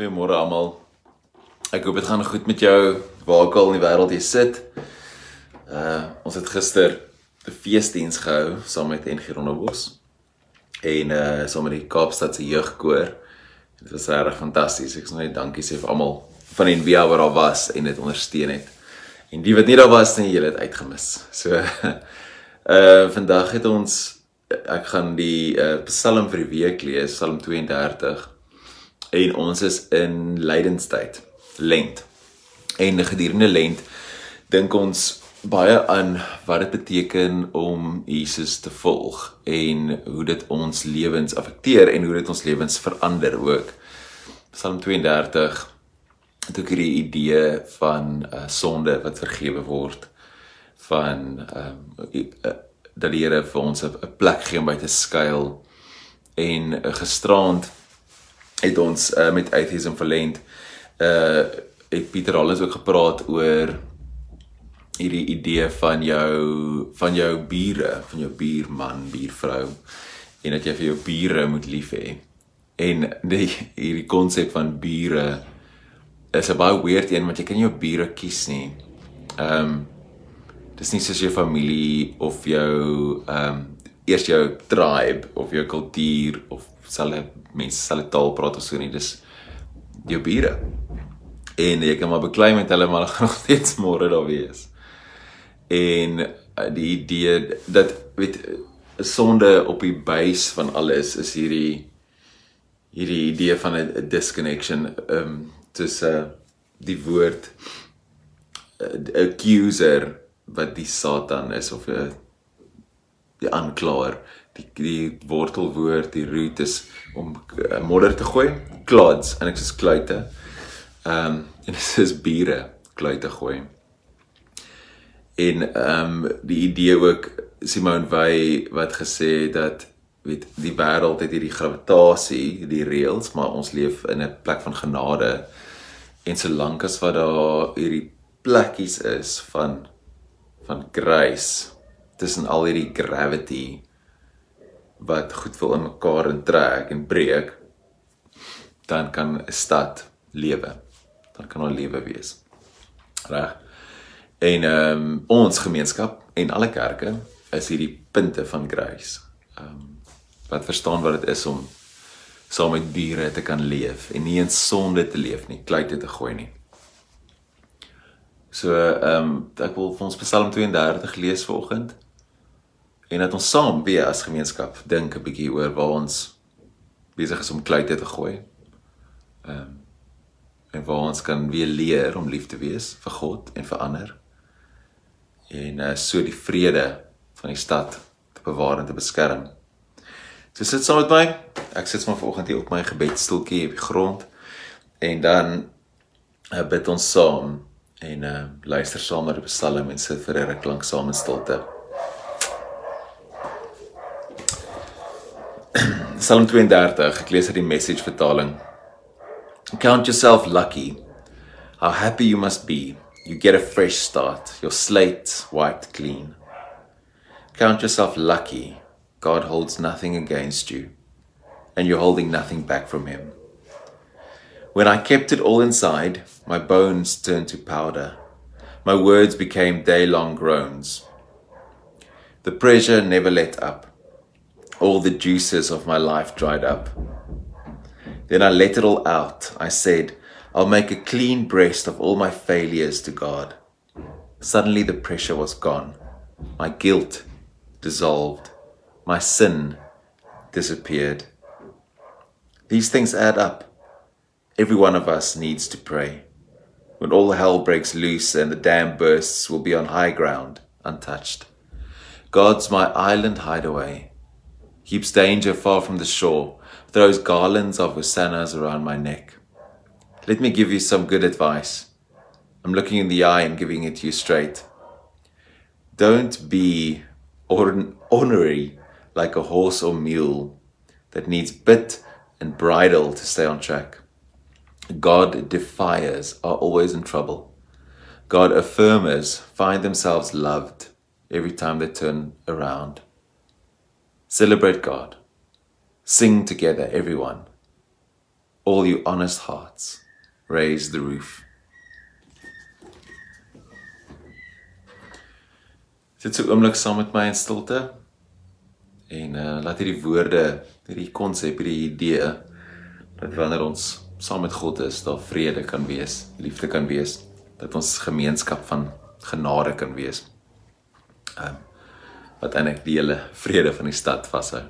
Goeiemôre almal. Ek hoop dit gaan goed met jou waar ook al in die wêreld jy sit. Uh ons het gister 'n feesdiens gehou saam met NG Rondebos en uh saam met die Kaapstad se jeugkoor. Dit was regtig fantasties. Ek sê net dankie sê vir almal van die NVA wat daar was en dit ondersteun het. En die wat nie daar was nie, julle het uitgemis. So uh vandag het ons ek gaan die uh, Psalm vir die week lees, Psalm 32. En ons is in lydenstyd, lent. En gedurende lent dink ons baie aan wat dit beteken om Jesus te volg en hoe dit ons lewens affekteer en hoe dit ons lewens verander ook. Psalm 32 het ook hierdie idee van 'n uh, sonde wat vergewe word van ehm um, dat die Here vir ons 'n plek gee om by te skuil en uh, gisterand het ons uh, met atheism verlend uh het Pieter alles ook gepraat oor hierdie idee van jou van jou bure, van jou buurman, buurvrou en dat jy vir jou bure moet lief hê. En die hierdie konsep van bure is 'n baie weird een want jy kan jou bure kies nie. Ehm um, dis nie soos jou familie of jou ehm um, eers jou tribe of jou kultuur of sal mense sal taal praat of so nie dis jou bure. En jy kan maar beklei met hulle maar nog steeds môre daar wees. En uh, die idee dat weet sonde op die buis van alles is hierdie hierdie idee van 'n disconnection ehm um, tussen die woord uh, accuser wat die Satan is of 'n uh, die aanklaer die die wortelwoord die root is om uh, modder te gooi clods en ek sê kluite. Ehm um, en dit is bure kluite gooi. En ehm um, die idee ook Simone Weil wat gesê het dat weet die wêreld het hierdie gravitasie die reëls maar ons leef in 'n plek van genade. En solank as wat daar hierdie plekkies is van van grace tussen al hierdie gravity wat goed wil in mekaar intrek en breek dan kan 'n stad lewe. Dan kan 'n lewe wees. Reg. En ehm um, ons gemeenskap en alle kerke is hierdie punte van grace. Ehm um, wat verstaan wat dit is om saam met diere te kan leef en nie in sonde te leef nie, kluite te gooi nie. So ehm um, ek wil vir ons Psalm 32 lees vanoggend en dat ons saam weer as gemeenskap dink 'n bietjie oor waar ons besig is om kluite te gooi. Ehm um, en waar ons kan weer leer om lief te wees vir God en vir ander. En uh, so die vrede van die stad te bewaar en te beskerm. So sit saam met my. Ek sit maar vanoggend hier op my gebedstoeltjie op die grond en dan uh, bid ons saam en uh, luister saam na die psalm en sit vir 'n ruk lank saam in stilte. Psalm 32, ek lees uit die message vertaling. Count yourself lucky. How happy you must be. You get a fresh start. Your slate wiped clean. Count yourself lucky. God holds nothing against you, and you're holding nothing back from him. When I kept it all inside, my bones turned to powder. My words became day long groans. The pressure never let up all the juices of my life dried up. Then I let it all out. I said, I'll make a clean breast of all my failures to God. Suddenly the pressure was gone. My guilt dissolved. My sin disappeared. These things add up. Every one of us needs to pray. When all hell breaks loose and the dam bursts, we'll be on high ground, untouched. God's my island hideaway keeps danger far from the shore, throws garlands of hosannas around my neck. Let me give you some good advice. I'm looking in the eye and giving it to you straight. Don't be ornery like a horse or mule that needs bit and bridle to stay on track. God defiers are always in trouble. God affirmers find themselves loved every time they turn around. Celebrate God. Sing together, everyone. All you honest hearts, raise the roof. Sit so oomblik saam met my in stilte. En uh laat hierdie woorde, hierdie konsep, hierdie idee dat wanneer ons saam met God is, daar vrede kan wees, liefde kan wees, dat ons gemeenskap van genade kan wees. Um wat eintlik die hele vrede van die stad vashou.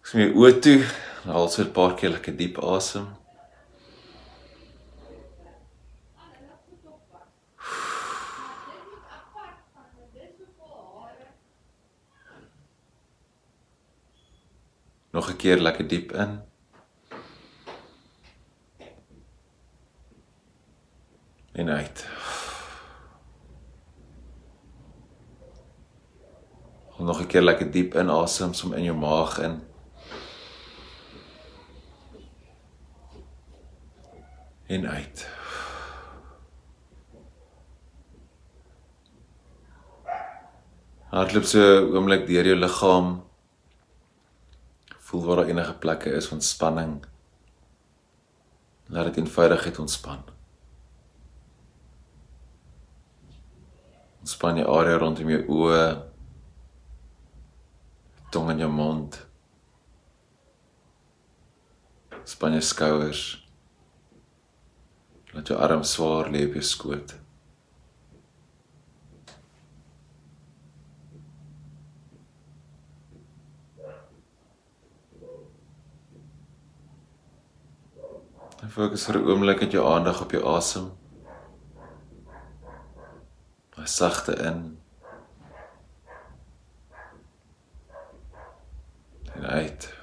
Ek sien oë toe, haal so 'n paar keer lekker diep asem. Nog 'n keer lekker diep in. En uit. Nog 'n keer lekker diep inasem, som in jou maag in. En uit. Hardloop so oomblik deur jou liggaam. Voel waar daar enige plekke is van spanning. Laat dit eenvoudigheid ontspan. Ontspan die area rondom jou oë. Tong in jou mond. Span jou skouers. Laat jou arms swaar lê op jou skoot. Fokus vir 'n oomblik met jou aandag op jou asem. Maar sagte in. En uit.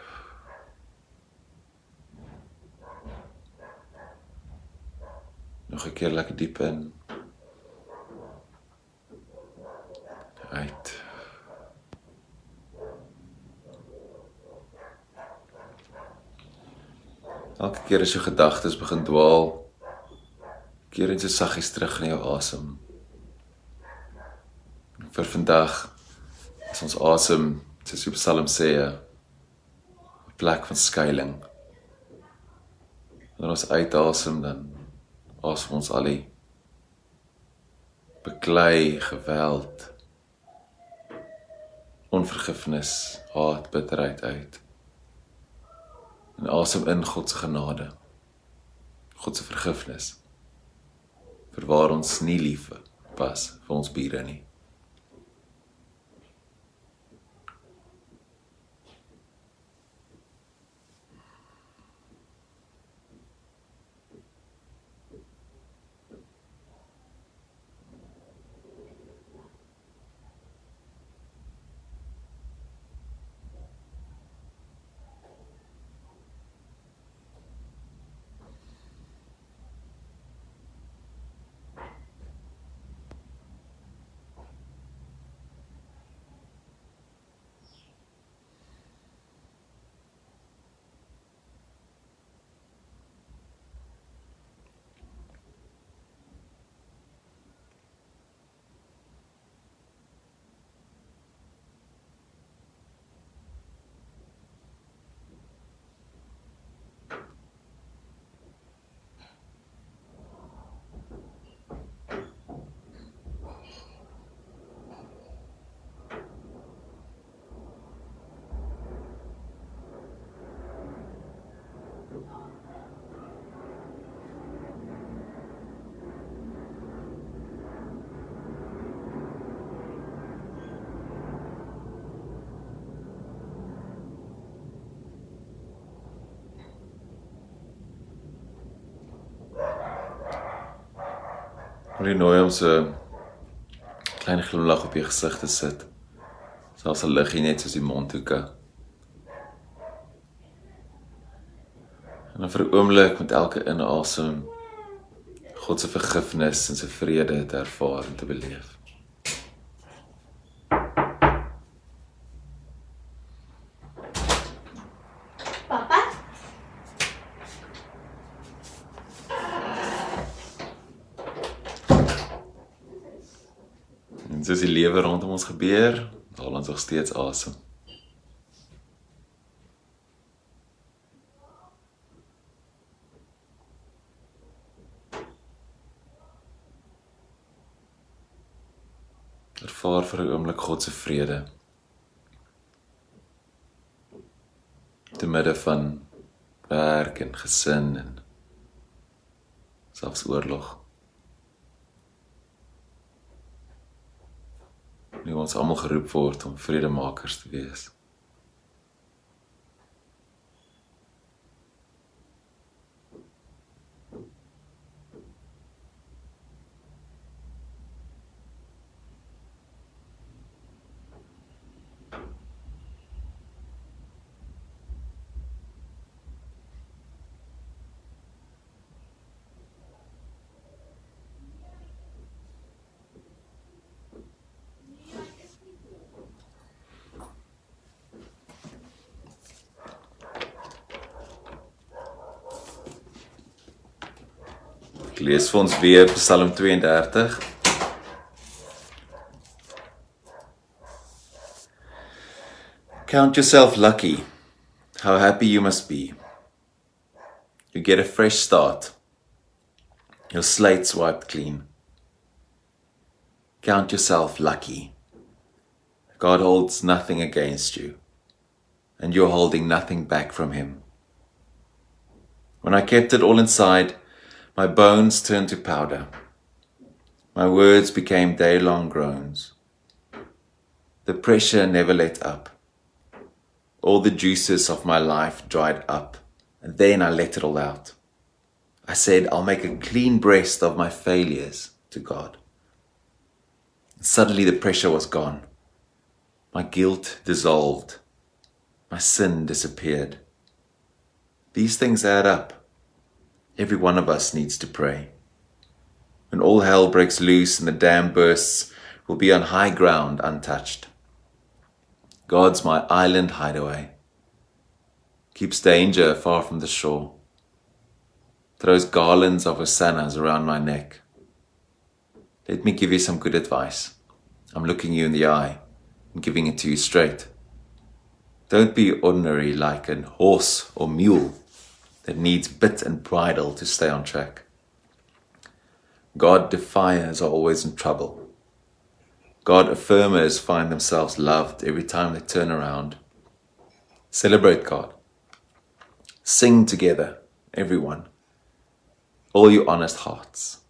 Nog 'n keer lekker diep in. Uit. Elke keer as jou gedagtes begin dwaal, keer net so saggies terug na jou asem. Vir vandag is ons asem, soos die Psalm sê, 'n plek van skuilings. Wanneer ons uitasem dan asem ons al die beklei, geweld, onvergifnis, haat, bitterheid uit en asem in God se genade. God se vergifnis. vir waar ons nie lief was vir ons bure nie. Jy nooi om so 'n klein glimlag op jou gesig te sit? Selfs al lig jy net soos die mondhoeke. En vir 'n oomblik met elke inasem God se vergifnis en sy vrede te ervaar en te beleef. Pappa? En soos die lewe rondom ons gebeur, haal ons nog steeds asem. Ervaar vir 'n oomblik God se vrede. Te midde van werk en gesin en selfs oorlog. Nu ons almal geroep word om vredemakers te wees. Lees vir ons weer Psalm 32. Count yourself lucky. How happy you must be. You get a fresh start. Your slate's wiped clean. Count yourself lucky. God holds nothing against you, and you're holding nothing back from Him. When I kept it all inside, my bones turned to powder. My words became day long groans. The pressure never let up. All the juices of my life dried up, and then I let it all out. I said, I'll make a clean breast of my failures to God. Suddenly the pressure was gone. My guilt dissolved. My sin disappeared. These things add up. Every one of us needs to pray. When all hell breaks loose and the dam bursts, we'll be on high ground untouched. God's my island hideaway. Keeps danger far from the shore. Throws garlands of hosannas around my neck. Let me give you some good advice. I'm looking you in the eye and giving it to you straight. Don't be ordinary like an horse or mule that needs bit and bridle to stay on track. God defiers are always in trouble. God affirmers find themselves loved every time they turn around. Celebrate God. Sing together, everyone. All you honest hearts.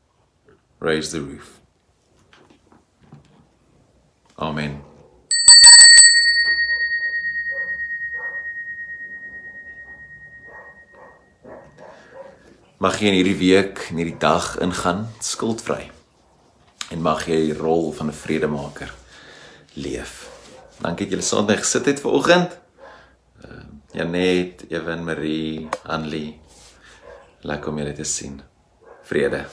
Raise the roof. Amen. Mag jy in hierdie week en hierdie dag ingaan skuldvry. En mag jy die rol van 'n vredemaker leef. Dankie dat julle saam met gesit het vanoggend. Uh, Janet, Evan, Marie, Anlie. Lekker om julle te sien. Vrede.